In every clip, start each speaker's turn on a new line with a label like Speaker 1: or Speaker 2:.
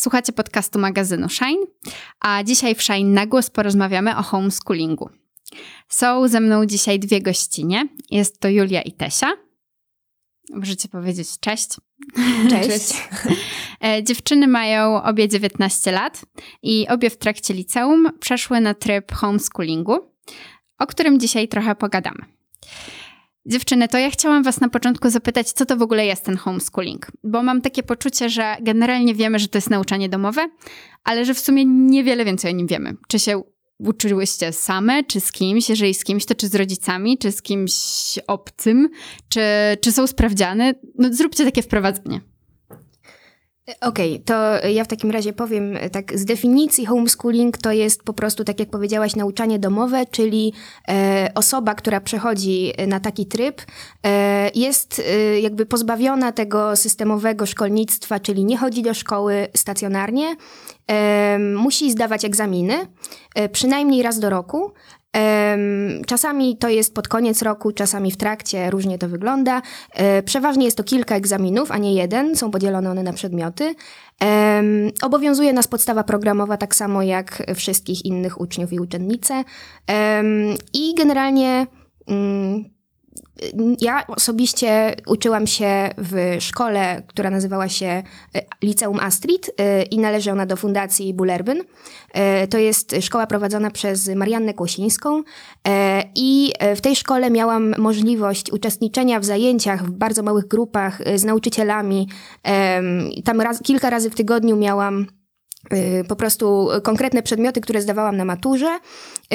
Speaker 1: Słuchacie podcastu magazynu Shine, a dzisiaj w Shine na głos porozmawiamy o homeschoolingu. Są ze mną dzisiaj dwie gościnie. Jest to Julia i Tesia. Możecie powiedzieć cześć.
Speaker 2: Cześć. cześć.
Speaker 1: E, dziewczyny mają obie 19 lat i obie w trakcie liceum przeszły na tryb homeschoolingu, o którym dzisiaj trochę pogadamy. Dziewczyny, to ja chciałam Was na początku zapytać, co to w ogóle jest ten homeschooling? Bo mam takie poczucie, że generalnie wiemy, że to jest nauczanie domowe, ale że w sumie niewiele więcej o nim wiemy. Czy się uczyłyście same, czy z kimś? Jeżeli z kimś, to czy z rodzicami, czy z kimś obcym? Czy, czy są sprawdziane? No zróbcie takie wprowadzenie.
Speaker 2: Okej, okay, to ja w takim razie powiem tak, z definicji homeschooling to jest po prostu, tak jak powiedziałaś, nauczanie domowe, czyli e, osoba, która przechodzi na taki tryb, e, jest e, jakby pozbawiona tego systemowego szkolnictwa, czyli nie chodzi do szkoły stacjonarnie, e, musi zdawać egzaminy, e, przynajmniej raz do roku, Czasami to jest pod koniec roku, czasami w trakcie, różnie to wygląda. E, przeważnie jest to kilka egzaminów, a nie jeden, są podzielone one na przedmioty. Obowiązuje nas podstawa programowa tak samo jak wszystkich innych uczniów i uczennice. I generalnie mm, ja osobiście uczyłam się w szkole, która nazywała się e, Liceum Astrid e, i należy ona do Fundacji Bullerbyn. E, to jest szkoła prowadzona przez Mariannę Kłosińską i w tej szkole miałam możliwość uczestniczenia w zajęciach w bardzo małych grupach z nauczycielami. Tam raz, kilka razy w tygodniu miałam po prostu konkretne przedmioty, które zdawałam na maturze,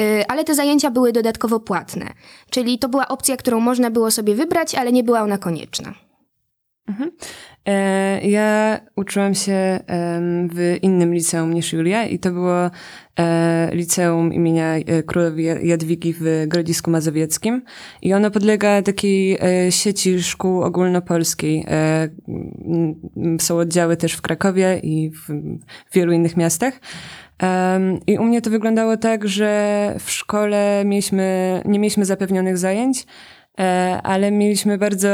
Speaker 2: y, ale te zajęcia były dodatkowo płatne. Czyli to była opcja, którą można było sobie wybrać, ale nie była ona konieczna.
Speaker 3: Mhm. E, ja uczyłam się w innym liceum niż Julia i to było e, liceum imienia e, królowej Jadwigi w Grodzisku Mazowieckim i ono podlega takiej sieci szkół ogólnopolskiej. Są oddziały też w Krakowie i w wielu innych miastach. I u mnie to wyglądało tak, że w szkole mieliśmy, nie mieliśmy zapewnionych zajęć, ale mieliśmy bardzo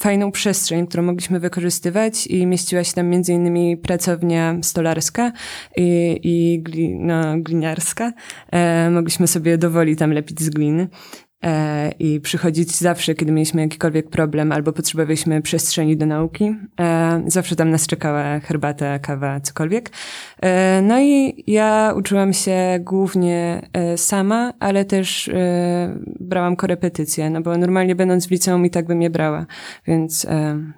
Speaker 3: fajną przestrzeń, którą mogliśmy wykorzystywać i mieściła się tam między innymi pracownia stolarska i, i gli, no, gliniarska. E, mogliśmy sobie dowoli tam lepić z gliny. E, i przychodzić zawsze, kiedy mieliśmy jakikolwiek problem albo potrzebowaliśmy przestrzeni do nauki. E, zawsze tam nas czekała herbata, kawa, cokolwiek. E, no i ja uczyłam się głównie sama, ale też brałam korepetycje, no bo normalnie będąc w liceum i tak bym je brała, więc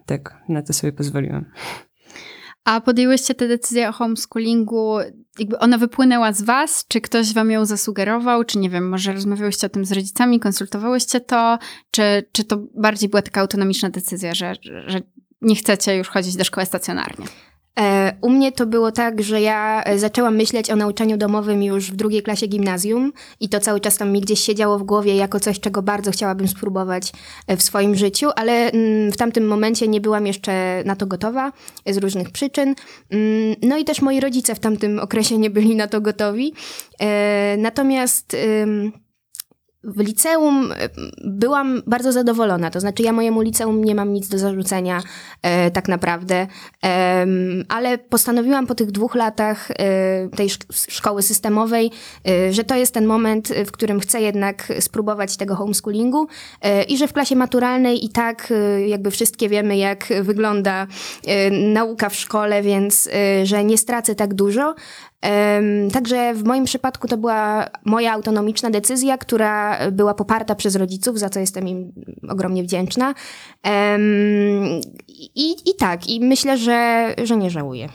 Speaker 3: tak, na to sobie pozwoliłam.
Speaker 1: A podjęłyście tę decyzję o homeschoolingu, jakby ona wypłynęła z was? Czy ktoś wam ją zasugerował? Czy nie wiem, może rozmawiałyście o tym z rodzicami, konsultowałyście to? Czy, czy to bardziej była taka autonomiczna decyzja, że, że nie chcecie już chodzić do szkoły stacjonarnie?
Speaker 2: E, u mnie to było tak, że ja e, zaczęłam myśleć o nauczaniu domowym już w drugiej klasie gimnazjum i to cały czas tam mi gdzieś siedziało w głowie jako coś, czego bardzo chciałabym spróbować e, w swoim życiu, ale mm, w tamtym momencie nie byłam jeszcze na to gotowa z różnych przyczyn. Mm, no i też moi rodzice w tamtym okresie nie byli na to gotowi. Natomiast w liceum e, byłam bardzo zadowolona. To znaczy, ja mojemu liceum nie mam nic do zarzucenia, e, tak naprawdę. E, ale postanowiłam po tych dwóch latach e, tej szkoły systemowej, e, że to jest ten moment, w którym chcę jednak spróbować tego homeschoolingu e, i że w klasie maturalnej i tak jakby wszystkie wiemy, jak wygląda nauka w szkole, więc że nie stracę tak dużo. Także w moim przypadku to była moja autonomiczna decyzja, która była poparta przez rodziców, za co jestem im ogromnie wdzięczna. I, i tak, i myślę, że, że nie żałuję.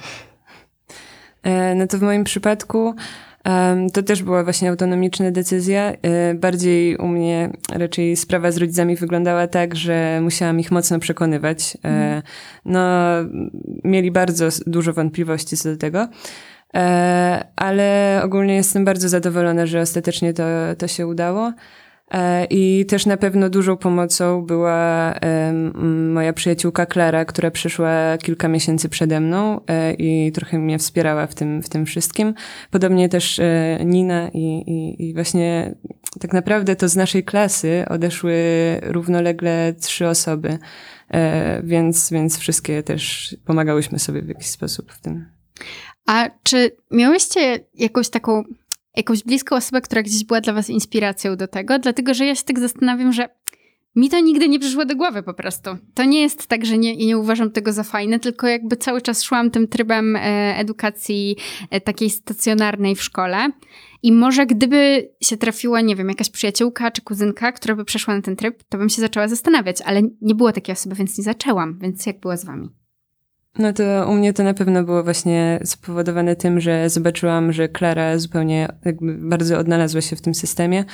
Speaker 3: E, no to w moim przypadku to też była właśnie autonomiczna decyzja. E, bardziej u mnie raczej sprawa z rodzicami wyglądała tak, że musiałam ich mocno przekonywać. Mm. No, mieli bardzo dużo wątpliwości co do tego. E, ale ogólnie jestem bardzo zadowolona, że ostatecznie to, to się udało. E, I też na pewno dużą pomocą była moja przyjaciółka Klara, która przyszła kilka miesięcy przede mną e, i trochę mnie wspierała w tym, w tym wszystkim. Podobnie też Nina i, i, i właśnie tak naprawdę to z naszej klasy odeszły równolegle trzy osoby, więc, więc wszystkie też pomagałyśmy sobie w jakiś sposób w tym.
Speaker 1: A czy miałyście jakąś taką, jakąś bliską osobę, która gdzieś była dla was inspiracją do tego? Dlatego, że ja się tak zastanawiam, że mi to nigdy nie przyszło do głowy po prostu. To nie jest tak, że nie, nie uważam tego za fajne, tylko jakby cały czas szłam tym trybem e, edukacji e, takiej stacjonarnej w szkole. I może gdyby się trafiła, nie wiem, jakaś przyjaciółka czy kuzynka, która by przeszła na ten tryb, to bym się zaczęła zastanawiać, ale nie było takiej osoby, więc nie zaczęłam. Więc jak było z wami?
Speaker 3: No to u mnie to na pewno było właśnie spowodowane tym, że zobaczyłam, że Klara zupełnie jakby bardzo odnalazła się w tym systemie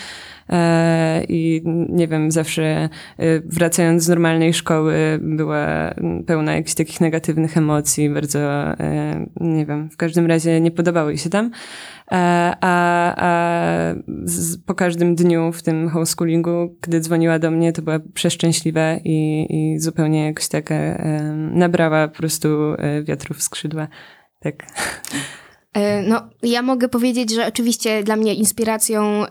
Speaker 3: e, i nie wiem, zawsze e, wracając z normalnej szkoły była pełna jakichś takich negatywnych emocji, bardzo, e, nie wiem, w każdym razie nie podobało jej się tam. A, a z, po każdym dniu w tym homeschoolingu, gdy dzwoniła do mnie, to była przeszczęśliwa i, i zupełnie jakoś tak nabrała po prostu wiatrów w skrzydła. Tak.
Speaker 2: No, ja mogę powiedzieć, że oczywiście dla mnie inspiracją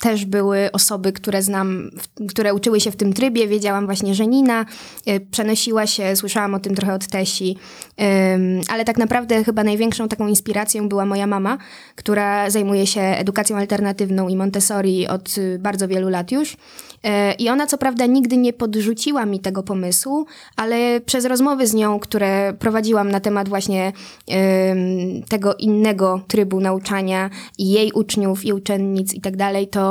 Speaker 2: też były osoby, które znam, które uczyły się w tym trybie. Wiedziałam właśnie, że Nina y, przenosiła się, słyszałam o tym trochę od Tesi, ale tak naprawdę chyba największą taką inspiracją była moja mama, która zajmuje się edukacją alternatywną i Montessori od y, bardzo wielu lat już. E, I ona co prawda nigdy nie podrzuciła mi tego pomysłu, ale przez rozmowy z nią, które prowadziłam na temat właśnie tego innego trybu nauczania i jej uczniów i uczennic i tak dalej, to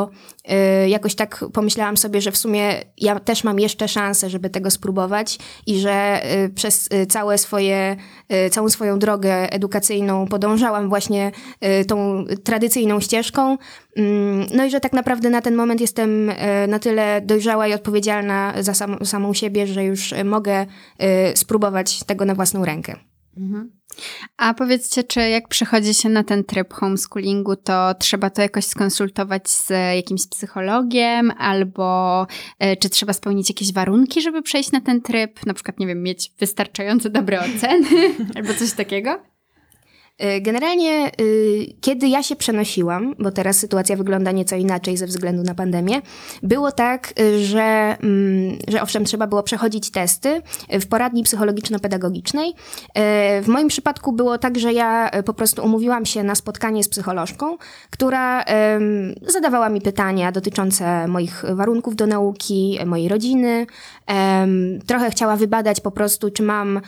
Speaker 2: y, jakoś tak pomyślałam sobie, że w sumie ja też mam jeszcze szansę, żeby tego spróbować i że y, przez y, całe swoje, całą swoją drogę edukacyjną podążałam właśnie tą tradycyjną ścieżką. Mm, no i że tak naprawdę na ten moment jestem na tyle dojrzała i odpowiedzialna za sam, samą siebie, że już mogę spróbować tego na własną rękę. Mhm.
Speaker 1: A powiedzcie, czy jak przechodzi się na ten tryb homeschoolingu, to trzeba to jakoś skonsultować z jakimś psychologiem, albo e, czy trzeba spełnić jakieś warunki, żeby przejść na ten tryb? Na przykład, nie wiem, mieć wystarczająco dobre oceny, albo coś takiego?
Speaker 2: Y, generalnie, y, kiedy ja się przenosiłam, bo teraz sytuacja wygląda nieco inaczej ze względu na pandemię, było tak, y, że, mm, że owszem, trzeba było przechodzić testy w poradni psychologiczno-pedagogicznej. W moim przypadku było tak, że ja po prostu umówiłam się na spotkanie z psycholożką, która zadawała mi pytania dotyczące moich warunków do nauki, mojej rodziny. Trochę chciała wybadać po prostu, czy mam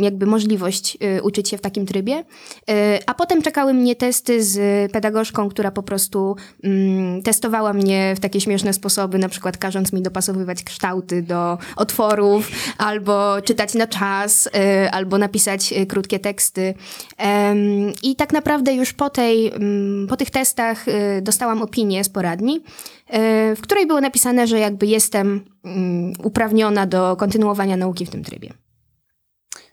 Speaker 2: jakby możliwość uczyć się w takim trybie. E, a potem czekały mnie testy z pedagogzką, która po prostu mm, testowała mnie w takie śmieszne sposoby, na przykład każąc mi dopasowywać kształty do otworów, albo czytać na czas, y, albo napisać y, krótkie teksty. I tak naprawdę już po, tej, mm, po tych testach dostałam opinię z poradni, w której było napisane, że jakby jestem mm, uprawniona do kontynuowania nauki w tym trybie.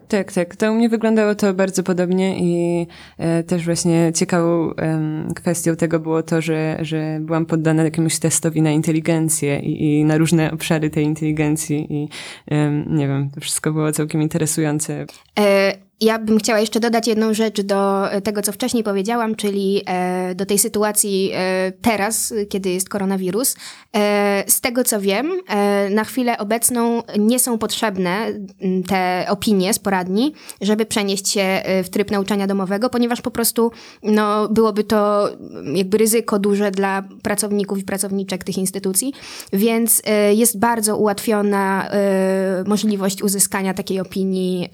Speaker 3: Tak, tak. To u mnie wyglądało to bardzo podobnie i e, też właśnie ciekawą e, kwestią tego było to, że, że byłam poddana jakiemuś testowi na inteligencję i, i na różne obszary tej inteligencji i e, nie wiem, to wszystko było całkiem interesujące.
Speaker 2: E ja bym chciała jeszcze dodać jedną rzecz do tego, co wcześniej powiedziałam, czyli e, do tej sytuacji e, teraz, kiedy jest koronawirus. E, z tego, co wiem, na chwilę obecną nie są potrzebne te opinie z poradni, żeby przenieść się w tryb nauczania domowego, ponieważ po prostu no, byłoby to jakby ryzyko duże dla pracowników i pracowniczek tych instytucji, więc jest bardzo ułatwiona możliwość uzyskania takiej opinii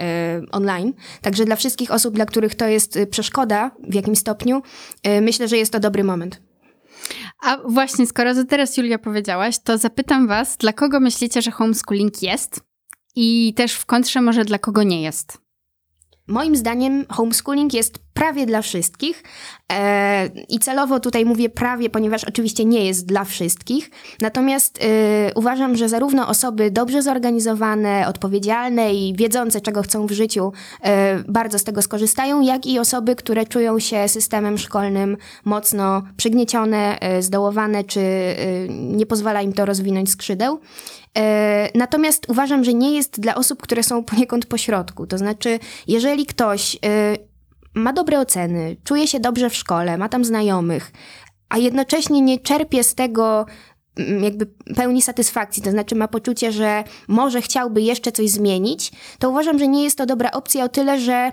Speaker 2: online. Także dla wszystkich osób, dla których to jest y, przeszkoda w jakimś stopniu, y, myślę, że jest to dobry moment.
Speaker 1: A właśnie, skoro to teraz Julia powiedziałaś, to zapytam Was, dla kogo myślicie, że homeschooling jest? I też w kontrze może dla kogo nie jest?
Speaker 2: Moim zdaniem homeschooling jest prawie dla wszystkich e, i celowo tutaj mówię prawie, ponieważ oczywiście nie jest dla wszystkich. Natomiast e, uważam, że zarówno osoby dobrze zorganizowane, odpowiedzialne i wiedzące, czego chcą w życiu, e, bardzo z tego skorzystają, jak i osoby, które czują się systemem szkolnym mocno przygniecione, zdołowane, czy nie pozwala im to rozwinąć skrzydeł. E, natomiast uważam, że nie jest dla osób, które są poniekąd pośrodku. To znaczy, jeżeli ktoś e, ma dobre oceny, czuje się dobrze w szkole, ma tam znajomych, a jednocześnie nie czerpie z tego mm, jakby pełni satysfakcji, to znaczy ma poczucie, że może chciałby jeszcze coś zmienić, to uważam, że nie jest to dobra opcja o tyle, że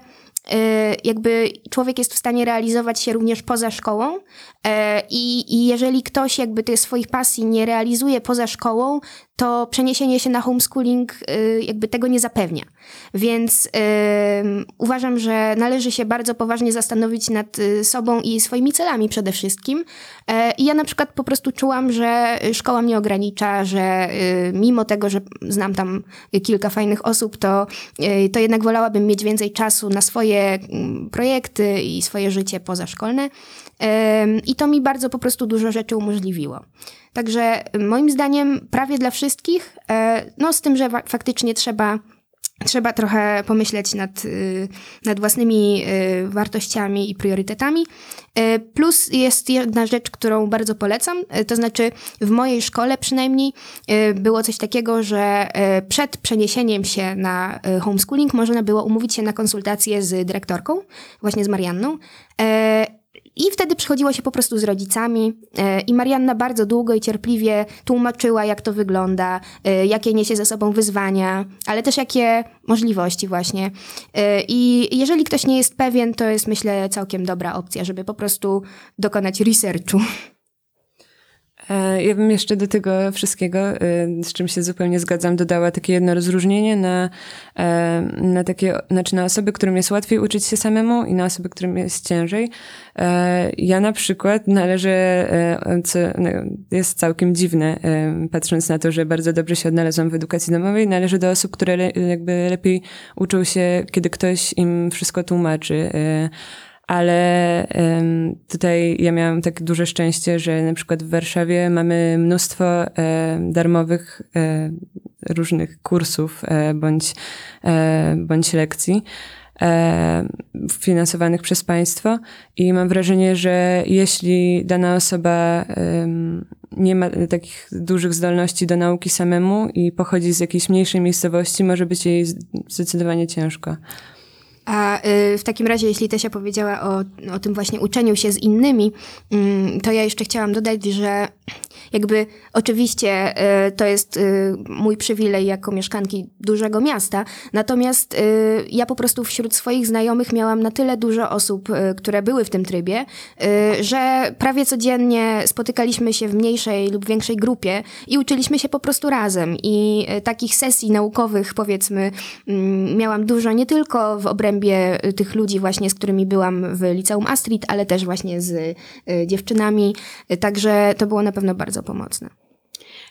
Speaker 2: jakby człowiek jest w stanie realizować się również poza szkołą i, i jeżeli ktoś jakby tych swoich pasji nie realizuje poza szkołą, to przeniesienie się na homeschooling y, jakby tego nie zapewnia. Więc y, uważam, że należy się bardzo poważnie zastanowić nad y, sobą i swoimi celami przede wszystkim. E, I ja na przykład po prostu czułam, że szkoła mnie ogranicza, że mimo tego, że znam tam kilka fajnych osób, to, to jednak wolałabym mieć więcej czasu na swoje mm, projekty i swoje życie pozaszkolne. I to mi bardzo po prostu dużo rzeczy umożliwiło. Także moim zdaniem prawie dla wszystkich, e, no z tym, że faktycznie trzeba trzeba trochę pomyśleć nad, y, nad własnymi y, wartościami i priorytetami. E, plus jest jedna rzecz, którą bardzo polecam, e, to znaczy w mojej szkole przynajmniej było coś takiego, że przed przeniesieniem się na homeschooling można było umówić się na konsultację z dyrektorką, właśnie z Marianną. I wtedy przychodziło się po prostu z rodzicami e, i Marianna bardzo długo i cierpliwie tłumaczyła, jak to wygląda, e, jakie niesie ze sobą wyzwania, ale też jakie możliwości właśnie. E, I jeżeli ktoś nie jest pewien, to jest myślę całkiem dobra opcja, żeby po prostu dokonać researchu.
Speaker 3: E, ja bym jeszcze do tego wszystkiego, e, z czym się zupełnie zgadzam, dodała takie jedno rozróżnienie na, e, na takie, znaczy na osoby, którym jest łatwiej uczyć się samemu i na osoby, którym jest ciężej. Ja na przykład należę, co no, jest całkiem dziwne, patrząc na to, że bardzo dobrze się odnalazłam w edukacji domowej, należę do osób, które jakby lepiej uczą się, kiedy ktoś im wszystko tłumaczy ale tutaj ja miałam takie duże szczęście, że na przykład w Warszawie mamy mnóstwo darmowych e, różnych kursów e, bądź, e, bądź lekcji finansowanych przez państwo i mam wrażenie, że jeśli dana osoba nie ma takich dużych zdolności do nauki samemu i pochodzi z jakiejś mniejszej miejscowości, może być jej zdecydowanie ciężko.
Speaker 2: A y, w takim razie, jeśli Tesia powiedziała o, o tym właśnie uczeniu się z innymi, mm, to ja jeszcze chciałam dodać, że jakby oczywiście y, to jest y, mój przywilej jako mieszkanki dużego miasta, natomiast ja po prostu wśród swoich znajomych miałam na tyle dużo osób, które były w tym trybie, że prawie codziennie spotykaliśmy się w mniejszej lub większej grupie i uczyliśmy się po prostu razem. I takich sesji naukowych, powiedzmy, mm, miałam dużo nie tylko w obrębie obrębie y, tych ludzi właśnie, z którymi byłam w liceum Astrid, ale też właśnie z y, dziewczynami, także to było na pewno bardzo pomocne.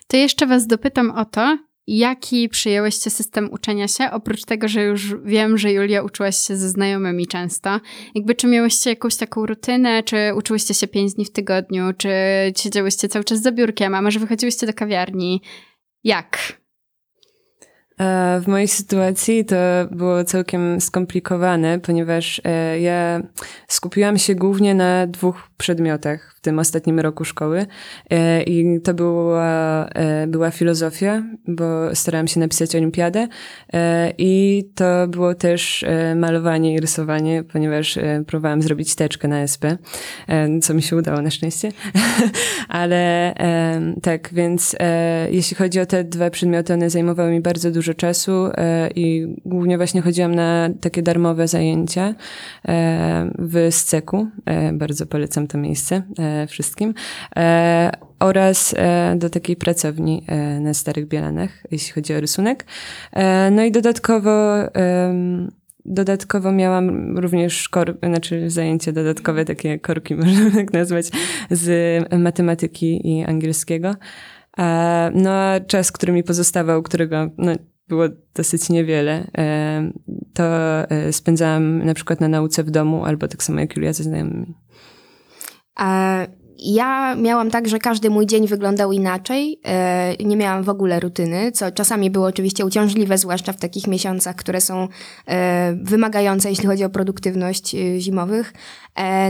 Speaker 1: To jeszcze was dopytam o to, jaki przyjęłyście system uczenia się, oprócz tego, że już wiem, że Julia uczyłaś się ze znajomymi często. Jakby czy miałyście jakąś taką rutynę, czy uczyłyście się pięć dni w tygodniu, czy siedziałyście cały czas za biurkiem, a może wychodziłyście do kawiarni? Jak?
Speaker 3: W mojej sytuacji to było całkiem skomplikowane, ponieważ e, ja skupiłam się głównie na dwóch przedmiotach w tym ostatnim roku szkoły. E, i to była, e, była filozofia, bo starałam się napisać olimpiadę. I to było też malowanie i rysowanie, ponieważ próbowałam zrobić teczkę na SP, co mi się udało na szczęście, ale tak, więc jeśli chodzi o te dwa przedmioty, one zajmowały mi bardzo dużo dużo czasu e, i głównie właśnie chodziłam na takie darmowe zajęcia e, w Sceku. E, bardzo polecam to miejsce wszystkim. Oraz do takiej pracowni na Starych Bielanach, jeśli chodzi o rysunek. No i dodatkowo Dodatkowo miałam również kor, znaczy zajęcia dodatkowe, takie korki można tak nazwać, z matematyki i angielskiego. No a czas, który mi pozostawał, którego no, było dosyć niewiele. E, to e, spędzałam na przykład na nauce w domu, albo tak samo jak Julia ze znajomymi.
Speaker 2: A ja miałam tak, że każdy mój dzień wyglądał inaczej. E, nie miałam w ogóle rutyny, co czasami było oczywiście uciążliwe, zwłaszcza w takich miesiącach, które są wymagające, jeśli chodzi o produktywność zimowych.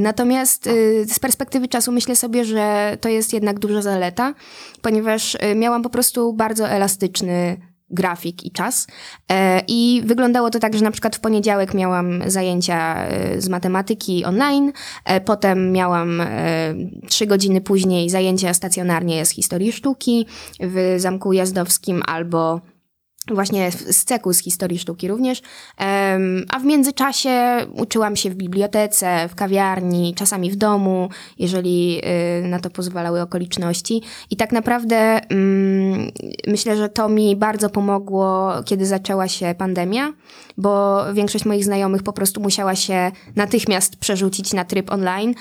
Speaker 2: Natomiast z perspektywy czasu myślę sobie, że to jest jednak duża zaleta, ponieważ miałam po prostu bardzo elastyczny grafik i czas. E, I wyglądało to tak, że na przykład w poniedziałek miałam zajęcia e, z matematyki online, e, potem miałam trzy godziny później zajęcia stacjonarnie z historii sztuki w Zamku Jazdowskim albo właśnie z ceku z historii sztuki również. A w międzyczasie uczyłam się w bibliotece, w kawiarni, czasami w domu, jeżeli y, na to pozwalały okoliczności. I tak naprawdę mm, myślę, że to mi bardzo pomogło, kiedy zaczęła się pandemia, bo większość moich znajomych po prostu musiała się natychmiast przerzucić na tryb online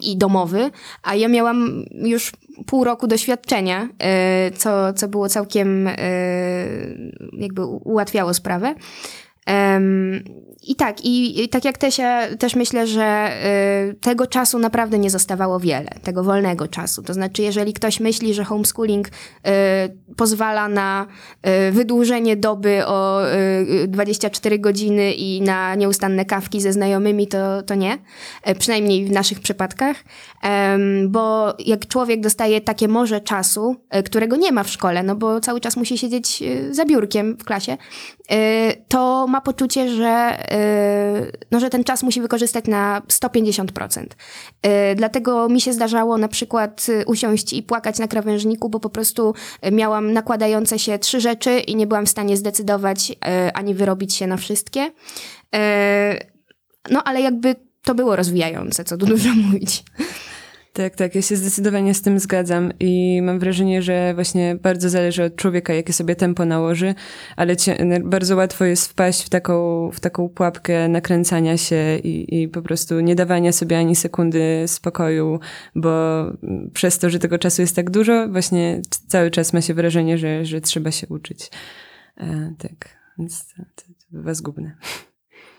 Speaker 2: i domowy, a ja miałam już pół roku doświadczenia, e, co, co było całkiem e, jakby ułatwiało sprawę. I tak, i, i, tak jak Tesia, też myślę, że y, tego czasu naprawdę nie zostawało wiele, tego wolnego czasu. To znaczy, jeżeli ktoś myśli, że homeschooling y, pozwala na y, wydłużenie doby o 24 godziny i na nieustanne kawki ze znajomymi, to, to nie. E, przynajmniej w naszych przypadkach. bo jak człowiek dostaje takie morze czasu, e, którego nie ma w szkole, no bo cały czas musi siedzieć za biurkiem w klasie, to ma poczucie, że Y, no, że ten czas musi wykorzystać na 150%. Y, dlatego mi się zdarzało na przykład y, usiąść i płakać na krawężniku, bo po prostu miałam nakładające się trzy rzeczy i nie byłam w stanie zdecydować ani wyrobić się na wszystkie. No ale jakby to było rozwijające, co tu dużo mówić.
Speaker 3: Tak, tak, ja się zdecydowanie z tym zgadzam i mam wrażenie, że właśnie bardzo zależy od człowieka, jakie sobie tempo nałoży, ale bardzo łatwo jest wpaść w taką, w taką pułapkę nakręcania się i, i po prostu nie dawania sobie ani sekundy spokoju, bo przez to, że tego czasu jest tak dużo, właśnie cały czas ma się wrażenie, że, że trzeba się uczyć. E, tak, więc to, to, bywa zgubne.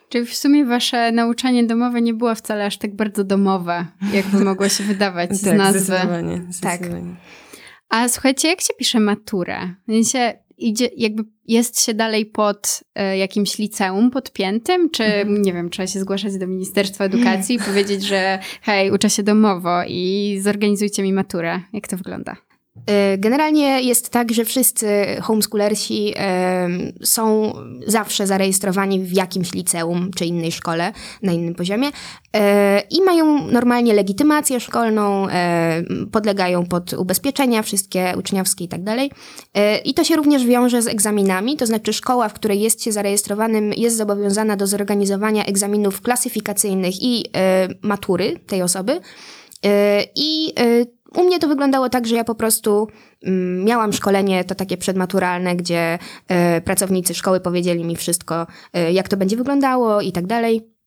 Speaker 1: Czyli w sumie wasze nauczanie domowe nie było wcale aż tak bardzo domowe, jakby mogło się wydawać z
Speaker 3: tak,
Speaker 1: nazwy.
Speaker 3: Zdecydowanie, tak. zdecydowanie. Tak.
Speaker 1: A słuchajcie, jak się pisze maturę? Sensie idzie, jakby jest się dalej pod e, jakimś liceum podpiętym, czy mhm. nie wiem, trzeba się zgłaszać do Ministerstwa Edukacji i powiedzieć, że hej, uczę się domowo i zorganizujcie mi maturę. Jak to wygląda?
Speaker 2: E, generalnie jest tak, że wszyscy homeschoolersi są zawsze zarejestrowani w jakimś liceum czy innej szkole na innym poziomie e, i mają normalnie legitymację szkolną, podlegają pod ubezpieczenia wszystkie uczniowskie i tak dalej. I to się również wiąże z egzaminami, to znaczy szkoła, w której jest się zarejestrowanym, jest zobowiązana do zorganizowania egzaminów klasyfikacyjnych i matury tej osoby. I u mnie to wyglądało tak, że ja po prostu mm, miałam szkolenie to takie przedmaturalne, gdzie e, pracownicy szkoły powiedzieli mi wszystko, e, jak to będzie wyglądało i tak dalej.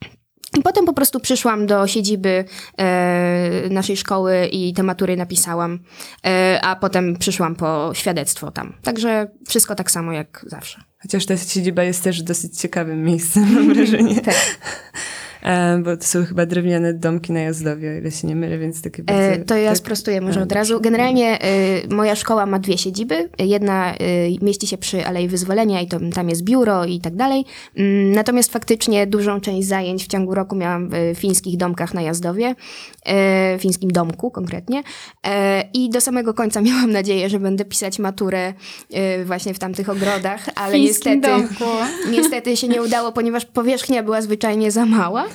Speaker 2: I potem po prostu przyszłam do siedziby e, naszej szkoły i te matury napisałam, e, a potem przyszłam po świadectwo tam. Także wszystko tak samo jak zawsze.
Speaker 3: Chociaż ta siedziba jest też dosyć ciekawym miejscem, mam wrażenie. tak. E, bo to są chyba drewniane domki na Jazdowie, o ile się nie mylę, więc takie bardzo...
Speaker 2: E, to ja tak... sprostuję może od razu. Generalnie e, moja szkoła ma dwie siedziby. Jedna mieści się przy Alei Wyzwolenia i to, tam jest biuro i tak dalej. Mm, natomiast faktycznie dużą część zajęć w ciągu roku miałam w fińskich domkach na Jazdowie, w fińskim domku konkretnie. I do samego końca miałam nadzieję, że będę pisać maturę właśnie w tamtych ogrodach, ale niestety, niestety się nie udało, ponieważ powierzchnia była zwyczajnie za mała.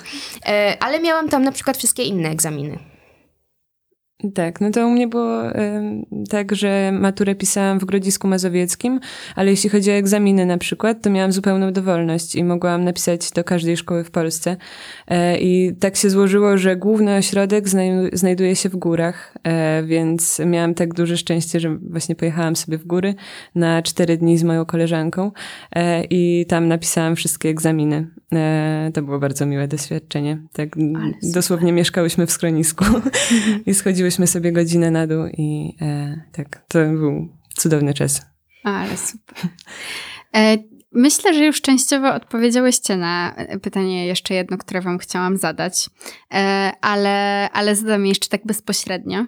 Speaker 2: E, ale miałam tam na przykład wszystkie inne egzaminy.
Speaker 3: Tak, no to u mnie było y, tak, że maturę pisałam w Grodzisku Mazowieckim, ale jeśli chodzi o egzaminy na przykład, to miałam zupełną dowolność i mogłam napisać do każdej szkoły w Polsce. E, I tak się złożyło, że główny ośrodek znajduje się w górach, e, więc miałam tak duże szczęście, że właśnie pojechałam sobie w góry na cztery dni z moją koleżanką e, i tam napisałam wszystkie egzaminy. To było bardzo miłe doświadczenie. Tak dosłownie mieszkałyśmy w schronisku i schodziłyśmy Byliśmy sobie godzinę na dół i e, tak, to był cudowny czas.
Speaker 1: Ale super. E, myślę, że już częściowo odpowiedziałyście na pytanie jeszcze jedno, które wam chciałam zadać, e, ale, ale zadam jeszcze tak bezpośrednio.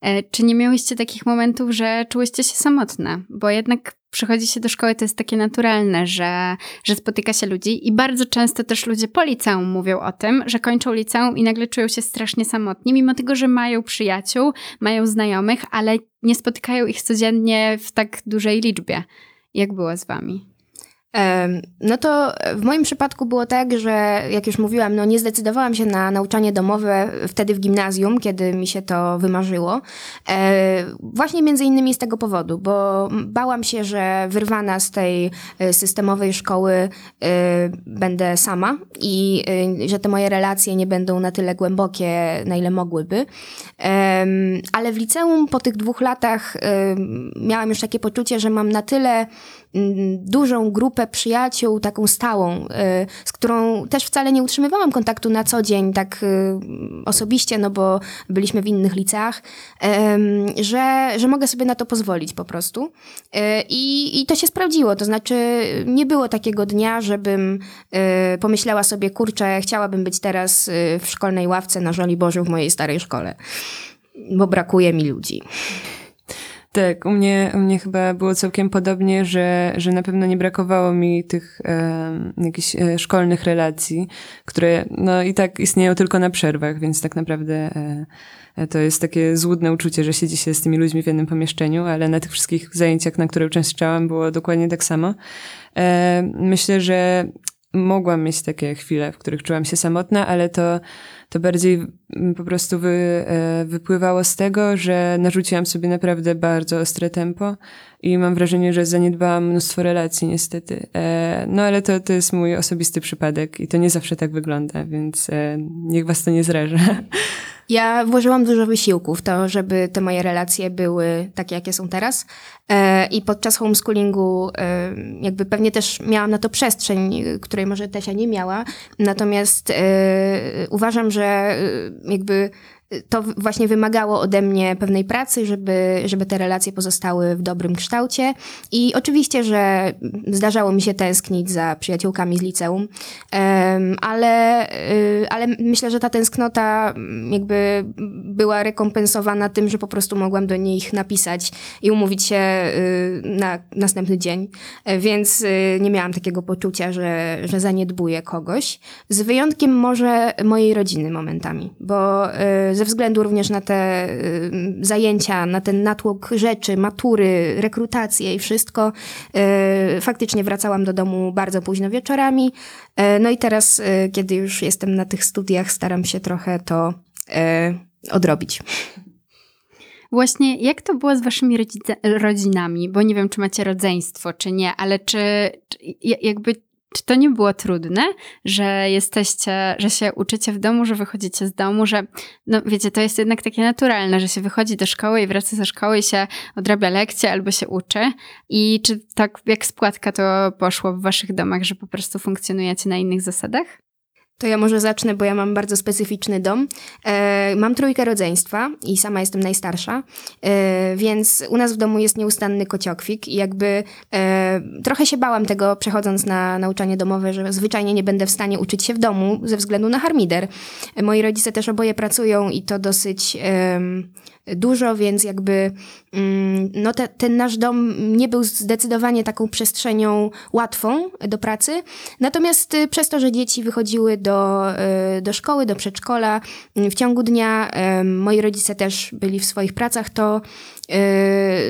Speaker 1: E, czy nie miałyście takich momentów, że czułyście się samotne? Bo jednak przychodzi się do szkoły, to jest takie naturalne, że, że spotyka się ludzi i bardzo często też ludzie po liceum mówią o tym, że kończą liceum i nagle czują się strasznie samotni, mimo tego, że mają przyjaciół, mają znajomych, ale nie spotykają ich codziennie w tak dużej liczbie. Jak było z wami?
Speaker 2: No to w moim przypadku było tak, że jak już mówiłam, no nie zdecydowałam się na nauczanie domowe wtedy w gimnazjum, kiedy mi się to wymarzyło. E, właśnie między innymi z tego powodu, bo bałam się, że wyrwana z tej e, systemowej szkoły e, będę sama i że te moje relacje nie będą na tyle głębokie, na ile mogłyby. Ale w liceum po tych dwóch latach miałam już takie poczucie, że mam na tyle Mm, dużą grupę przyjaciół, taką stałą, y, z którą też wcale nie utrzymywałam kontaktu na co dzień, tak y, osobiście, no bo byliśmy w innych liceach, że, że mogę sobie na to pozwolić po prostu. Y, I, I to się sprawdziło, to znaczy nie było takiego dnia, żebym pomyślała sobie, kurczę, chciałabym być teraz w szkolnej ławce na Żoliborzu w mojej starej szkole, bo brakuje mi ludzi.
Speaker 3: Tak, u mnie, u mnie chyba było całkiem podobnie, że, że na pewno nie brakowało mi tych e, jakichś e, szkolnych relacji, które no i tak istnieją tylko na przerwach, więc tak naprawdę e, to jest takie złudne uczucie, że siedzi się z tymi ludźmi w jednym pomieszczeniu, ale na tych wszystkich zajęciach, na które uczęszczałam, było dokładnie tak samo. E, myślę, że mogłam mieć takie chwile, w których czułam się samotna, ale to, to bardziej mm, po prostu wy, e, wypływało z tego, że narzuciłam sobie naprawdę bardzo ostre tempo i mam wrażenie, że zaniedbałam mnóstwo relacji niestety. E, no ale to, to jest mój osobisty przypadek i to nie zawsze tak wygląda, więc e, niech was to nie zraża.
Speaker 2: Ja włożyłam dużo wysiłku w to, żeby te moje relacje były takie, jakie są teraz. E, I podczas homeschoolingu e, jakby pewnie też miałam na to przestrzeń, której może Tesia nie miała. Natomiast e, uważam, że jakby to właśnie wymagało ode mnie pewnej pracy, żeby, żeby te relacje pozostały w dobrym kształcie. I oczywiście, że zdarzało mi się tęsknić za przyjaciółkami z liceum, ale, y, ale myślę, że ta tęsknota jakby była rekompensowana tym, że po prostu mogłam do nich napisać i umówić się y, na następny dzień. Więc y, nie miałam takiego poczucia, że, że zaniedbuję kogoś. Z wyjątkiem może mojej rodziny momentami, bo ze względu również na te y, zajęcia, na ten natłok rzeczy, matury, rekrutacje i wszystko, y, faktycznie wracałam do domu bardzo późno wieczorami. Y, no i teraz, kiedy już jestem na tych studiach, staram się trochę to odrobić.
Speaker 1: Właśnie, jak to było z waszymi rodzinami? Bo nie wiem, czy macie rodzeństwo, czy nie, ale czy, czy jakby czy to nie było trudne, że jesteście, że się uczycie w domu, że wychodzicie z domu, że no wiecie, to jest jednak takie naturalne, że się wychodzi do szkoły i wraca ze szkoły i się odrabia lekcje albo się uczy. I czy tak jak spłatka to poszło w waszych domach, że po prostu funkcjonujecie na innych zasadach?
Speaker 2: To ja może zacznę, bo ja mam bardzo specyficzny dom. E, mam trójkę rodzeństwa i sama jestem najstarsza, e, więc u nas w domu jest nieustanny kociokwik i jakby e, trochę się bałam tego przechodząc na nauczanie domowe, że zwyczajnie nie będę w stanie uczyć się w domu ze względu na harmider. E, moi rodzice też oboje pracują i to dosyć dużo, więc jakby mm, no te, ten nasz dom nie był zdecydowanie taką przestrzenią łatwą do pracy. Natomiast y, przez to, że dzieci wychodziły do, y, do szkoły, do przedszkola w ciągu dnia, moi rodzice też byli w swoich pracach, to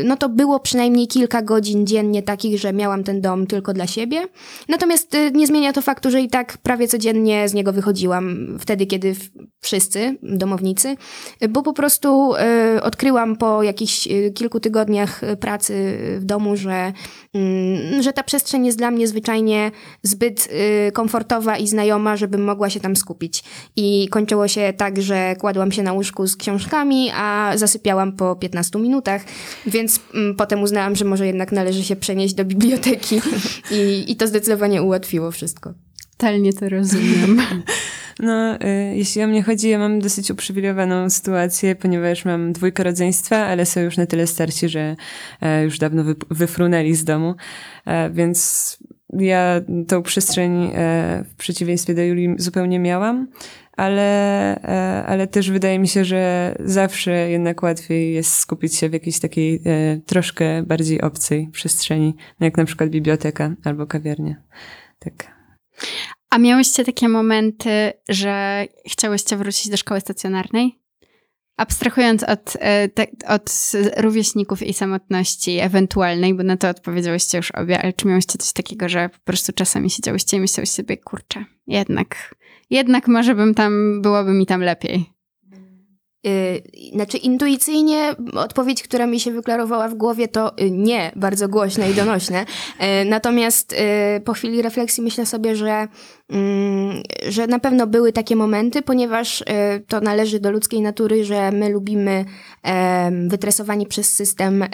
Speaker 2: no to było przynajmniej kilka godzin dziennie takich, że miałam ten dom tylko dla siebie. Natomiast y, nie zmienia to faktu, że i tak prawie codziennie z niego wychodziłam wtedy, kiedy wszyscy domownicy, bo po prostu y, odkryłam po jakichś y, kilku tygodniach pracy w domu, że, mm, że ta przestrzeń jest dla mnie zwyczajnie zbyt komfortowa i znajoma, żebym mogła się tam skupić. I kończyło się tak, że kładłam się na łóżku z książkami, a zasypiałam po 15 minutach więc mm, potem uznałam, że może jednak należy się przenieść do biblioteki i, i to zdecydowanie ułatwiło wszystko.
Speaker 1: Totalnie to rozumiem.
Speaker 3: No, y, jeśli o mnie chodzi, ja mam dosyć uprzywilejowaną sytuację, ponieważ mam dwójkę rodzeństwa, ale są już na tyle starsi, że e, już dawno wy, wyfrunęli z domu, e, więc ja tą przestrzeń e, w przeciwieństwie do Julii zupełnie miałam ale, e, ale też wydaje mi się, że zawsze jednak łatwiej jest skupić się w jakiejś takiej e, troszkę bardziej obcej przestrzeni, no jak na przykład biblioteka albo kawiarnia. Tak.
Speaker 1: A miałyście takie momenty, że chciałyście wrócić do szkoły stacjonarnej? abstrahując od, e, te, od rówieśników i samotności ewentualnej, bo na to odpowiedziałyście już obie, ale czy miałyście coś takiego, że po prostu czasami siedziałyście i myślałyście sobie, kurczę, jednak, jednak może bym tam, byłoby mi tam lepiej.
Speaker 2: Yy, znaczy, intuicyjnie odpowiedź, która mi się wyklarowała w głowie, to yy, nie, bardzo głośne i donośne. Yy, natomiast yy, po chwili refleksji myślę sobie, że, mm, że na pewno były takie momenty, ponieważ yy, to należy do ludzkiej natury, że my lubimy wytresowani przez system,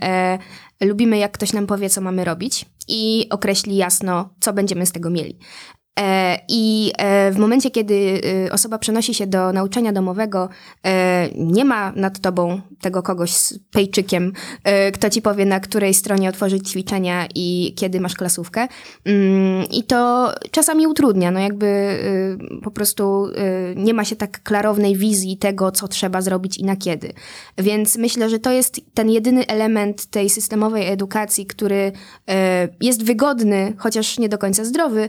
Speaker 2: lubimy jak ktoś nam powie, co mamy robić i określi jasno, co będziemy z tego mieli. E, I e, w momencie, kiedy e, osoba przenosi się do nauczania domowego, nie ma nad tobą tego kogoś z pejczykiem, kto ci powie, na której stronie otworzyć ćwiczenia i kiedy masz klasówkę. Mm, I to czasami utrudnia, no jakby po prostu nie ma się tak klarownej wizji tego, co trzeba zrobić i na kiedy. Więc myślę, że to jest ten jedyny element tej systemowej edukacji, który jest wygodny, chociaż nie do końca zdrowy,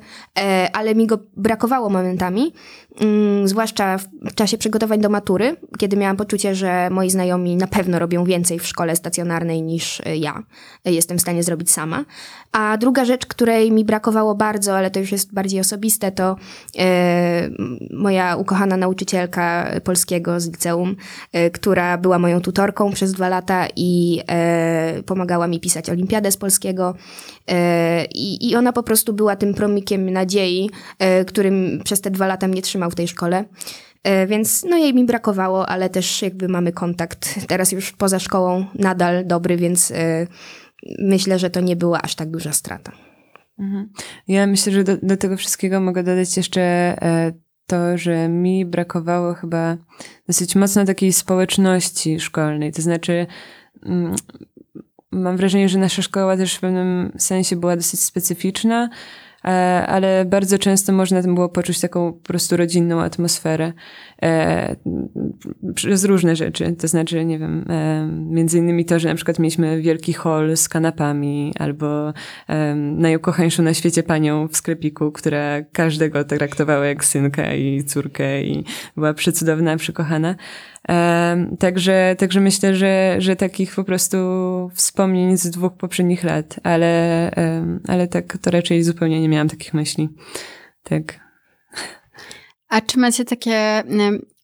Speaker 2: ale mi go brakowało momentami, mm, zwłaszcza w czasie przygotowań do matury, kiedy miałam poczucie, że moi znajomi na pewno robią więcej w szkole stacjonarnej niż e, ja e, jestem w stanie zrobić sama. A druga rzecz, której mi brakowało bardzo, ale to już jest bardziej osobiste, to e, moja ukochana nauczycielka polskiego z liceum, która była moją tutorką przez dwa lata i pomagała mi pisać olimpiadę z polskiego. I ona po prostu była tym promikiem nadziei, e, którym przez te dwa lata mnie trzymał w tej szkole. E, więc no jej mi brakowało, ale też jakby mamy kontakt teraz już poza szkołą nadal dobry, więc myślę, że to nie była aż tak duża strata.
Speaker 3: Mhm. Ja myślę, że do, do tego wszystkiego mogę dodać jeszcze to, że mi brakowało chyba dosyć mocno takiej społeczności szkolnej. To znaczy, mm, mam wrażenie, że nasza szkoła też w pewnym sensie była dosyć specyficzna, e, ale bardzo często można tam było poczuć taką po prostu rodzinną atmosferę e, przez różne rzeczy. To znaczy, nie wiem, e, między innymi to, że na przykład mieliśmy wielki hall z kanapami albo najukochańszą na świecie panią w sklepiku, która każdego traktowała jak synka i córkę i była przecudowna, przykochana. Także, także myślę, że, że takich po prostu wspomnień z dwóch poprzednich lat, ale, ale tak to raczej zupełnie nie miałam takich myśli. Tak.
Speaker 1: A czy macie takie,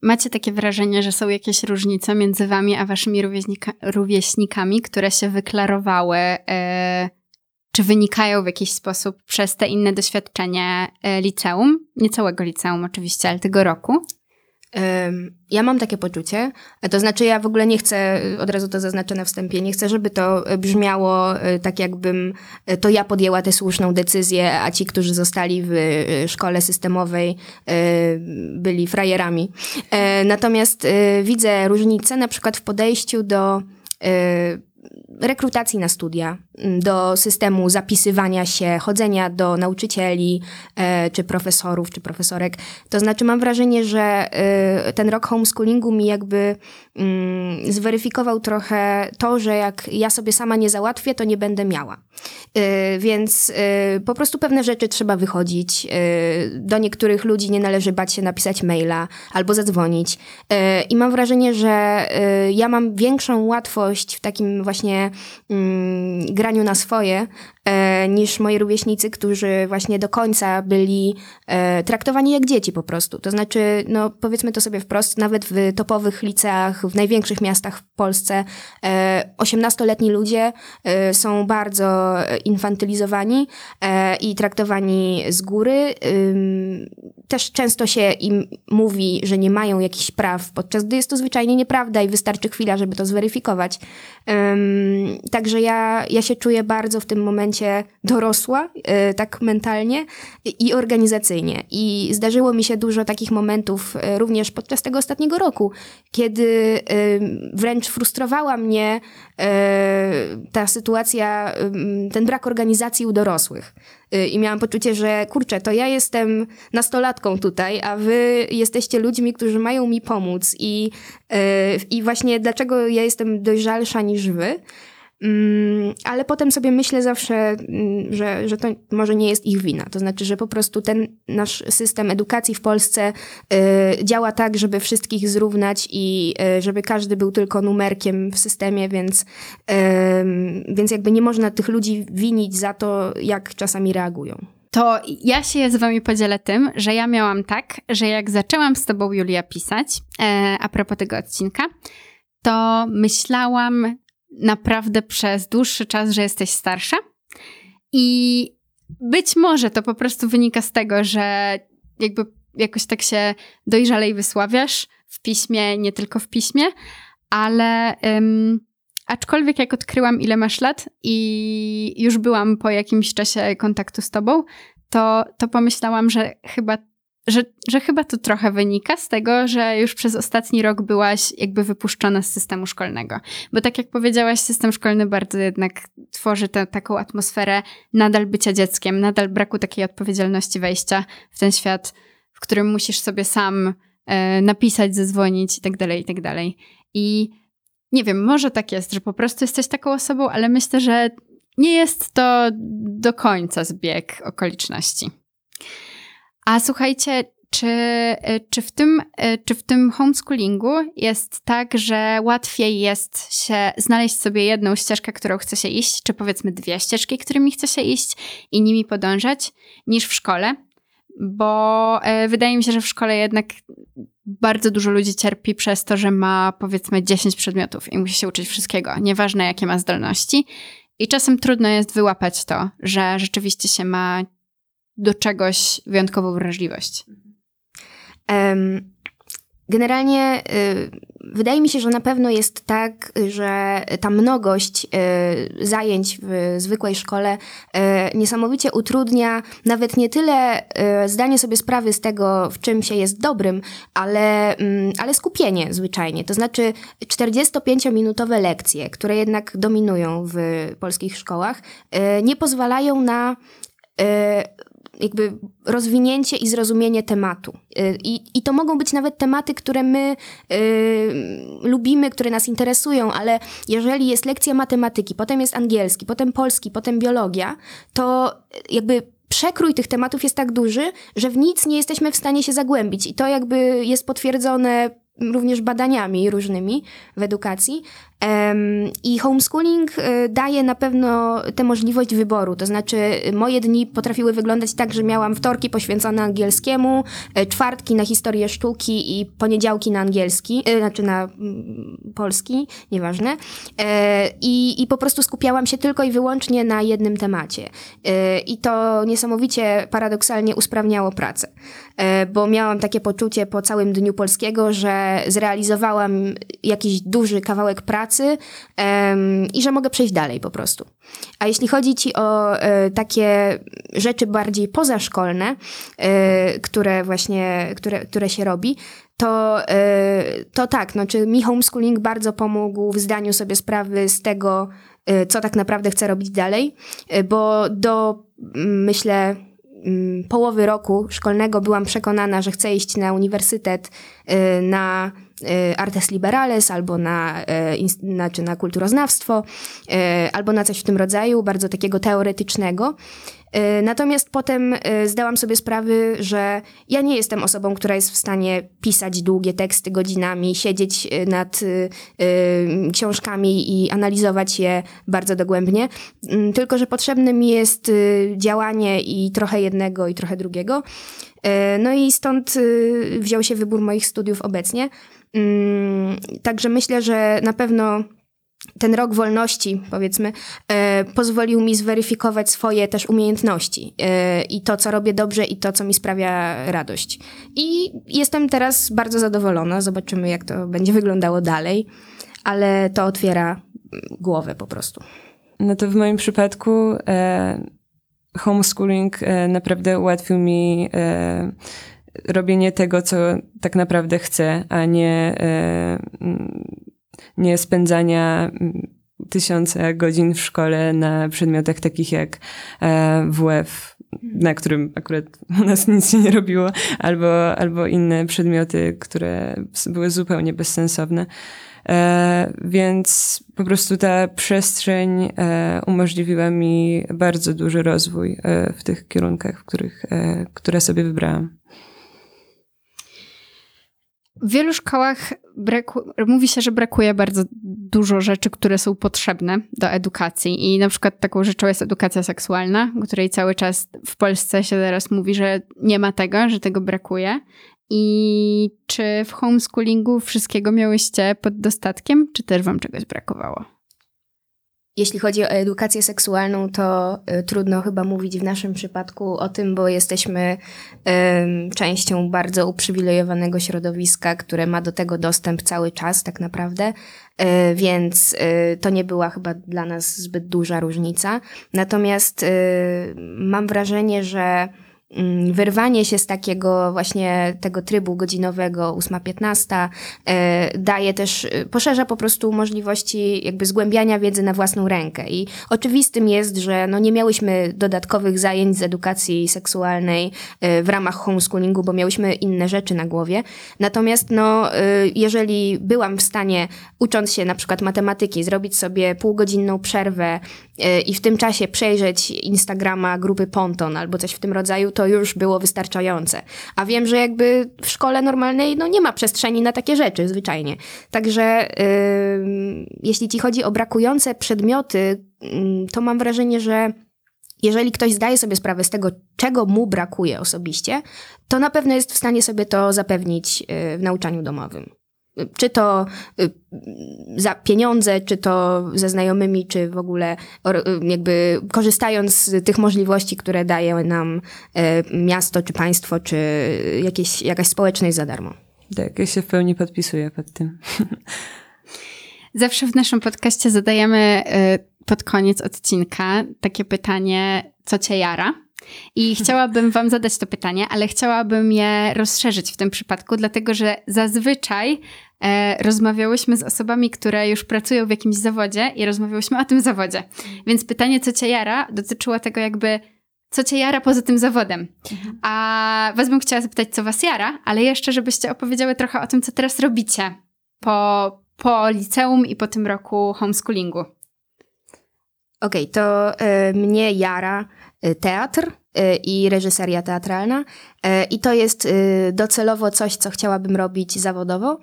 Speaker 1: macie takie wrażenie, że są jakieś różnice między wami a waszymi rówieśnika, rówieśnikami, które się wyklarowały, e, czy wynikają w jakiś sposób przez te inne doświadczenie e, liceum? Nie całego liceum oczywiście, ale tego roku?
Speaker 2: Ja mam takie poczucie, to znaczy ja w ogóle nie chcę, od razu to zaznaczę na wstępie, nie chcę, żeby to brzmiało e, tak jakbym e, to ja podjęła tę słuszną decyzję, a ci, którzy zostali w e, szkole systemowej byli frajerami. Natomiast widzę różnicę na przykład w podejściu do rekrutacji na studia, mm, do systemu zapisywania się, chodzenia do nauczycieli, e, czy profesorów, czy profesorek. To znaczy, mam wrażenie, że e, ten rok homeschoolingu mi jakby mm, zweryfikował trochę to, że jak ja sobie sama nie załatwię, to nie będę miała. E, więc po prostu pewne rzeczy trzeba wychodzić. Do niektórych ludzi nie należy bać się napisać maila albo zadzwonić. I mam wrażenie, że ja mam większą łatwość w takim właśnie mm, graniu na swoje, niż moi rówieśnicy, którzy właśnie do końca byli e, traktowani jak dzieci po prostu. To znaczy, no powiedzmy to sobie wprost, nawet w topowych liceach, w największych miastach w Polsce, e, 18-letni ludzie e, są bardzo infantylizowani e, i traktowani z góry. też często się im mówi, że nie mają jakichś praw, podczas gdy jest to zwyczajnie nieprawda i wystarczy chwila, żeby to zweryfikować. Także ja, ja się czuję bardzo w tym momencie dorosła, e, tak mentalnie i organizacyjnie. I zdarzyło mi się dużo takich momentów e, również podczas tego ostatniego roku, kiedy wręcz frustrowała mnie ta sytuacja, ten brak organizacji u dorosłych. I miałam poczucie, że kurczę, to ja jestem nastolatką tutaj, a wy jesteście ludźmi, którzy mają mi pomóc. I, i właśnie dlaczego ja jestem dojrzalsza niż wy. Mm, ale potem sobie myślę zawsze, mm, że, że to może nie jest ich wina. To znaczy, że po prostu ten nasz system edukacji w Polsce y, działa tak, żeby wszystkich zrównać i y, żeby każdy był tylko numerkiem w systemie, więc, więc jakby nie można tych ludzi winić za to, jak czasami reagują.
Speaker 1: To ja się z wami podzielę tym, że ja miałam tak, że jak zaczęłam z tobą, Julia, pisać e, a propos tego odcinka, to myślałam naprawdę przez dłuższy czas, że jesteś starsza. I być może to po prostu wynika z tego, że jakby jakoś tak się dojrzalej wysławiasz w piśmie, nie tylko w piśmie, ale aczkolwiek jak odkryłam, ile masz lat i już byłam po jakimś czasie kontaktu z tobą, to, to pomyślałam, że chyba że, że chyba to trochę wynika z tego, że już przez ostatni rok byłaś jakby wypuszczona z systemu szkolnego. Bo tak jak powiedziałaś, system szkolny bardzo jednak tworzy tę taką atmosferę nadal bycia dzieckiem, nadal braku takiej odpowiedzialności wejścia w ten świat, w którym musisz sobie sam e, napisać, zadzwonić itd., tak itd. Tak I nie wiem, może tak jest, że po prostu jesteś taką osobą, ale myślę, że nie jest to do końca zbieg okoliczności. A słuchajcie, czy, e, czy, w tym, e, czy w tym homeschoolingu jest tak, że łatwiej jest się znaleźć sobie jedną ścieżkę, którą chce się iść, czy powiedzmy dwie ścieżki, którymi chce się iść i nimi podążać, niż w szkole? Bo e, wydaje mi się, że w szkole jednak bardzo dużo ludzi cierpi przez to, że ma powiedzmy 10 przedmiotów i musi się uczyć wszystkiego, nieważne jakie ma zdolności. I czasem trudno jest wyłapać to, że rzeczywiście się ma do czegoś wyjątkową wrażliwość?
Speaker 2: Um, generalnie y, wydaje mi się, że na pewno jest tak, że ta mnogość y, zajęć w zwykłej szkole y, niesamowicie utrudnia nawet nie tyle y, zdanie sobie sprawy z tego, w czym się jest dobrym, ale, mm, ale skupienie zwyczajnie. To znaczy 45-minutowe lekcje, które jednak dominują w polskich szkołach, nie pozwalają na jakby rozwinięcie i zrozumienie tematu. Y, I, I to mogą być nawet tematy, które my y, lubimy, które nas interesują, ale jeżeli jest lekcja matematyki, potem jest angielski, potem polski, potem biologia, to jakby przekrój tych tematów jest tak duży, że w nic nie jesteśmy w stanie się zagłębić. I to jakby jest potwierdzone również badaniami różnymi w edukacji. I homeschooling y, daje na pewno tę możliwość wyboru. To znaczy, moje dni potrafiły wyglądać tak, że miałam wtorki poświęcone angielskiemu, y, czwartki na historię sztuki i poniedziałki na angielski, y, znaczy na mm, polski, nieważne. E, I, I po prostu skupiałam się tylko i wyłącznie na jednym temacie. I to niesamowicie paradoksalnie usprawniało pracę, e, bo miałam takie poczucie po całym dniu polskiego, że zrealizowałam jakiś duży kawałek pracy, pracy um, i że mogę przejść dalej po prostu. A jeśli chodzi ci o e, takie rzeczy bardziej pozaszkolne, e, które właśnie, które, które się robi, to, e, to tak, no, czy mi homeschooling bardzo pomógł w zdaniu sobie sprawy z tego, e, co tak naprawdę chcę robić dalej, e, bo do, myślę, połowy roku szkolnego byłam przekonana, że chcę iść na uniwersytet, e, na artes liberales, albo na, e, znaczy na kulturoznawstwo, e, albo na coś w tym rodzaju, bardzo takiego teoretycznego. Natomiast potem zdałam sobie sprawy, że ja nie jestem osobą, która jest w stanie pisać długie teksty godzinami, siedzieć nad książkami i analizować je bardzo dogłębnie, mm, tylko że potrzebne mi jest działanie i trochę jednego i trochę drugiego. No i stąd wziął się wybór moich studiów obecnie. Mm, także myślę, że na pewno ten rok wolności, powiedzmy, e, pozwolił mi zweryfikować swoje też umiejętności e, i to, co robię dobrze i to, co mi sprawia radość. I jestem teraz bardzo zadowolona. Zobaczymy, jak to będzie wyglądało dalej, ale to otwiera głowę po prostu.
Speaker 3: No to w moim przypadku e, homeschooling e, naprawdę ułatwił mi robienie tego, co tak naprawdę chcę, a nie, e, nie spędzania tysiące godzin w szkole na przedmiotach takich jak e, WF, na którym akurat u nas nic się nie robiło, albo, albo inne przedmioty, które były zupełnie bezsensowne. E, więc po prostu ta przestrzeń e, umożliwiła mi bardzo duży rozwój e, w tych kierunkach, w których, e, które sobie wybrałam.
Speaker 1: W wielu szkołach braku- mówi się, że brakuje bardzo dużo rzeczy, które są potrzebne do edukacji. I na przykład taką rzeczą jest edukacja seksualna, której cały czas w Polsce się teraz mówi, że nie ma tego, że tego brakuje. I czy w homeschoolingu wszystkiego miałyście pod dostatkiem, czy też wam czegoś brakowało?
Speaker 2: Jeśli chodzi o edukację seksualną, to y, trudno chyba mówić w naszym przypadku o tym, bo jesteśmy y, częścią bardzo uprzywilejowanego środowiska, które ma do tego dostęp cały czas, tak naprawdę, y, więc to nie była chyba dla nas zbyt duża różnica. Natomiast mam wrażenie, że wyrwanie się z takiego właśnie tego trybu godzinowego 8-15 e, daje też, e, poszerza po prostu możliwości jakby zgłębiania wiedzy na własną rękę. I oczywistym jest, że no nie miałyśmy dodatkowych zajęć z edukacji seksualnej e, w ramach homeschoolingu, bo miałyśmy inne rzeczy na głowie. Natomiast no, jeżeli byłam w stanie, ucząc się na przykład matematyki, zrobić sobie półgodzinną przerwę i w tym czasie przejrzeć Instagrama grupy Ponton albo coś w tym rodzaju, to już było wystarczające. A wiem, że jakby w szkole normalnej no, nie ma przestrzeni na takie rzeczy zwyczajnie. Także yy, jeśli ci chodzi o brakujące przedmioty, yy, to mam wrażenie, że jeżeli ktoś zdaje sobie sprawę z tego, czego mu brakuje osobiście, to na pewno jest w stanie sobie to zapewnić yy, w nauczaniu domowym czy to y, za pieniądze, czy to ze znajomymi, czy w ogóle y, jakby korzystając z tych możliwości, które daje nam y, miasto, czy państwo, czy jakieś, jakaś społeczność za darmo.
Speaker 3: Tak, ja się w pełni podpisuję pod tym.
Speaker 1: Zawsze w naszym podcaście zadajemy pod koniec odcinka takie pytanie, co cię jara? I chciałabym Wam zadać to pytanie, ale chciałabym je rozszerzyć w tym przypadku, dlatego że zazwyczaj e, rozmawiałyśmy z osobami, które już pracują w jakimś zawodzie i rozmawiałyśmy o tym zawodzie. Więc pytanie, co Cię jara, dotyczyło tego jakby, co Cię jara poza tym zawodem. Mhm. A Was bym chciała zapytać, co Was jara, ale jeszcze, żebyście opowiedziały trochę o tym, co teraz robicie po, po liceum i po tym roku homeschoolingu.
Speaker 2: Okej, okay, to y, mnie jara teatr y, i reżyseria teatralna. Y, I to jest docelowo coś, co chciałabym robić zawodowo.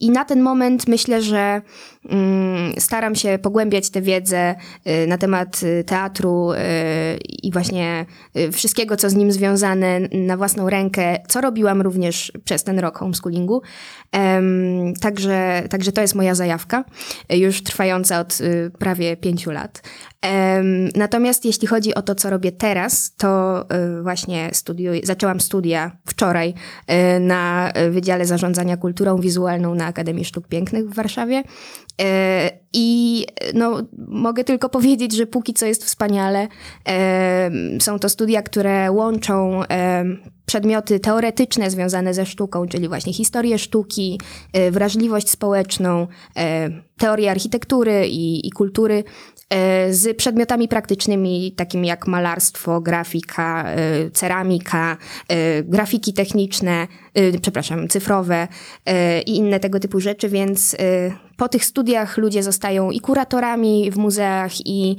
Speaker 2: I na ten moment myślę, że mm, staram się pogłębiać tę wiedzę na temat teatru i właśnie wszystkiego, co z nim związane na własną rękę, co robiłam również przez ten rok homeschoolingu. Także, także to jest moja zajawka, już trwająca od prawie pięciu lat. Natomiast jeśli chodzi o to, co robię teraz, to y, właśnie studiuję, zaczęłam studia wczoraj y, na Wydziale Zarządzania Kulturą Wizualną na Akademii Sztuk Pięknych w Warszawie. Y, I no, mogę tylko powiedzieć, że póki co jest wspaniale. Są to studia, które łączą przedmioty teoretyczne związane ze sztuką, czyli właśnie historię sztuki, wrażliwość społeczną, teorię architektury i, i kultury E, z przedmiotami praktycznymi, takimi jak malarstwo, grafika, e, ceramika, e, grafiki techniczne, przepraszam, cyfrowe i inne tego typu rzeczy, więc po tych studiach ludzie zostają i kuratorami w muzeach, i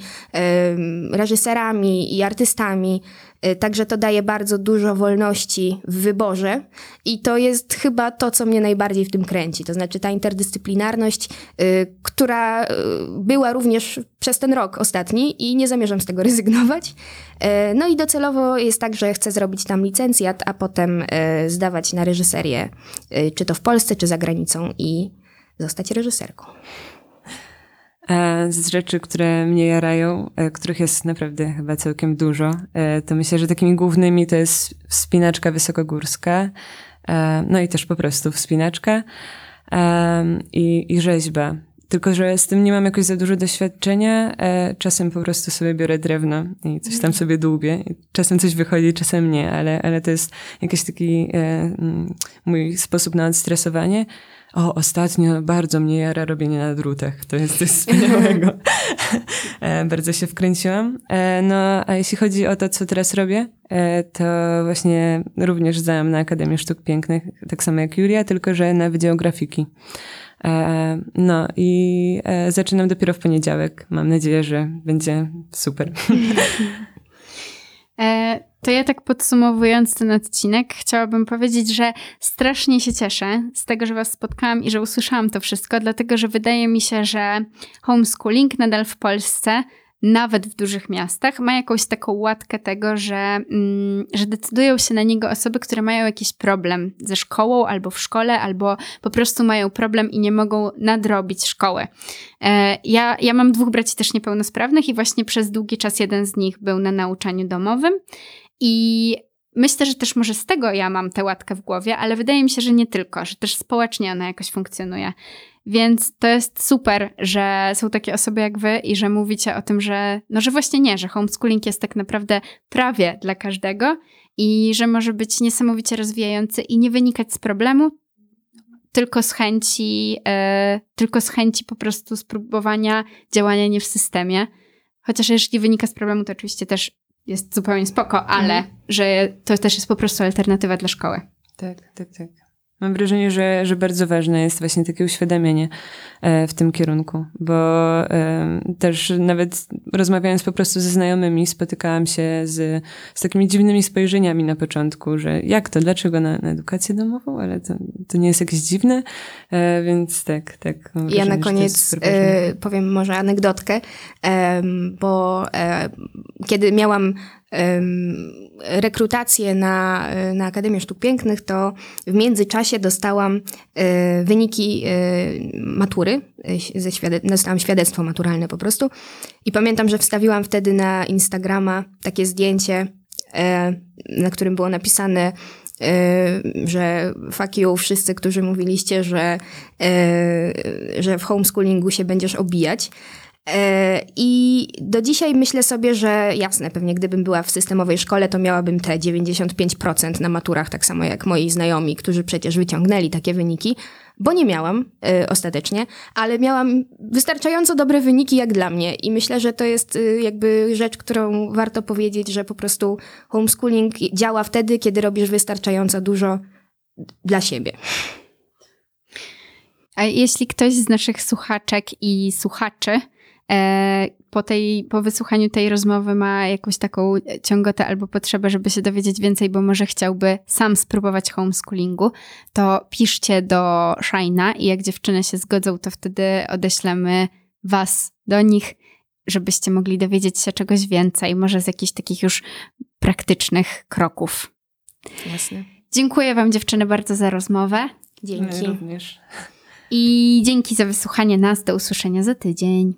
Speaker 2: reżyserami, i artystami. Y, także to daje bardzo dużo wolności w wyborze i to jest chyba to, co mnie najbardziej w tym kręci. To znaczy ta interdyscyplinarność, y, która y, była również przez ten rok ostatni i nie zamierzam z tego rezygnować. No i docelowo jest tak, że chcę zrobić tam licencjat, a potem zdawać na reżyserię, czy to w Polsce, czy za granicą i zostać reżyserką.
Speaker 3: E, z rzeczy, które mnie jarają, e, których jest naprawdę chyba całkiem dużo, e, to myślę, że takimi głównymi to jest wspinaczka wysokogórska, no i też po prostu wspinaczka i, i rzeźba. Tylko, że z tym nie mam jakoś za dużo doświadczenia. Czasem po prostu sobie biorę drewno i coś tam sobie dłubię. Czasem coś wychodzi, czasem nie, ale, ale to jest jakiś taki mój sposób na odstresowanie. O, ostatnio bardzo mnie jara robienie na drutach. To jest coś wspaniałego. E, bardzo się wkręciłam. E, no, a jeśli chodzi o to, co teraz robię, e, to właśnie również zdałam na Akademię Sztuk Pięknych, tak samo jak Julia, tylko że na Wydział Grafiki. No i zaczynam dopiero w poniedziałek. Mam nadzieję, że będzie super.
Speaker 1: To ja tak podsumowując ten odcinek, chciałabym powiedzieć, że strasznie się cieszę z tego, że Was spotkałam i że usłyszałam to wszystko, dlatego że wydaje mi się, że homeschooling nadal w Polsce nawet w dużych miastach, ma jakąś taką łatkę tego, że, mm, że decydują się na niego osoby, które mają jakiś problem ze szkołą albo w szkole, albo po prostu mają problem i nie mogą nadrobić szkoły. E, ja, ja mam dwóch braci też niepełnosprawnych i właśnie przez długi czas jeden z nich był na nauczaniu domowym i myślę, że też może z tego ja mam tę łatkę w głowie, ale wydaje mi się, że nie tylko, że też społecznie ona jakoś funkcjonuje. Więc to jest super, że są takie osoby jak wy i że mówicie o tym, że no, że właśnie nie, że homeschooling jest tak naprawdę prawie dla każdego i że może być niesamowicie rozwijający i nie wynikać z problemu, tylko z chęci, yy, tylko z chęci po prostu spróbowania działania nie w systemie. Chociaż jeśli wynika z problemu, to oczywiście też jest zupełnie spoko, ale mhm. że to też jest po prostu alternatywa dla szkoły.
Speaker 3: Tak, tak, tak. Mam wrażenie, że, że bardzo ważne jest właśnie takie uświadamianie e, w tym kierunku, bo też nawet rozmawiając po prostu ze znajomymi, spotykałam się z, z takimi dziwnymi spojrzeniami na początku, że jak to, dlaczego na, na edukację domową, ale to, to nie jest jakieś dziwne, e, więc tak, tak.
Speaker 2: Wrażenie, ja na koniec e, powiem może anegdotkę, bo kiedy miałam rekrutację na, na Akademię Sztuk Pięknych, to w międzyczasie dostałam e, wyniki e, matury, e, ze świade- dostałam świadectwo maturalne po prostu. I pamiętam, że wstawiłam wtedy na Instagrama takie zdjęcie, na którym było napisane że fuck you wszyscy, którzy mówiliście, że, że w homeschoolingu się będziesz obijać. E, I do dzisiaj myślę sobie, że jasne, pewnie gdybym była w systemowej szkole, to miałabym te 95% na maturach, tak samo jak moi znajomi, którzy przecież wyciągnęli takie wyniki, bo nie miałam y, ostatecznie, ale miałam wystarczająco dobre wyniki jak dla mnie i myślę, że to jest y, jakby rzecz, którą warto powiedzieć, że po prostu homeschooling działa wtedy, kiedy robisz wystarczająco dużo dla siebie.
Speaker 1: A jeśli ktoś z naszych słuchaczek i słuchaczy po, tej, po wysłuchaniu tej rozmowy ma jakąś taką ciągotę albo potrzebę, żeby się dowiedzieć więcej, bo może chciałby sam spróbować homeschoolingu, to piszcie do Shaina i jak dziewczyny się zgodzą, to wtedy odeślemy was do nich, żebyście mogli dowiedzieć się czegoś więcej, może z jakichś takich już praktycznych kroków.
Speaker 2: Jasne.
Speaker 1: Dziękuję wam dziewczyny bardzo za rozmowę.
Speaker 2: Dzięki.
Speaker 3: również.
Speaker 1: I dzięki za wysłuchanie nas. Do usłyszenia za tydzień.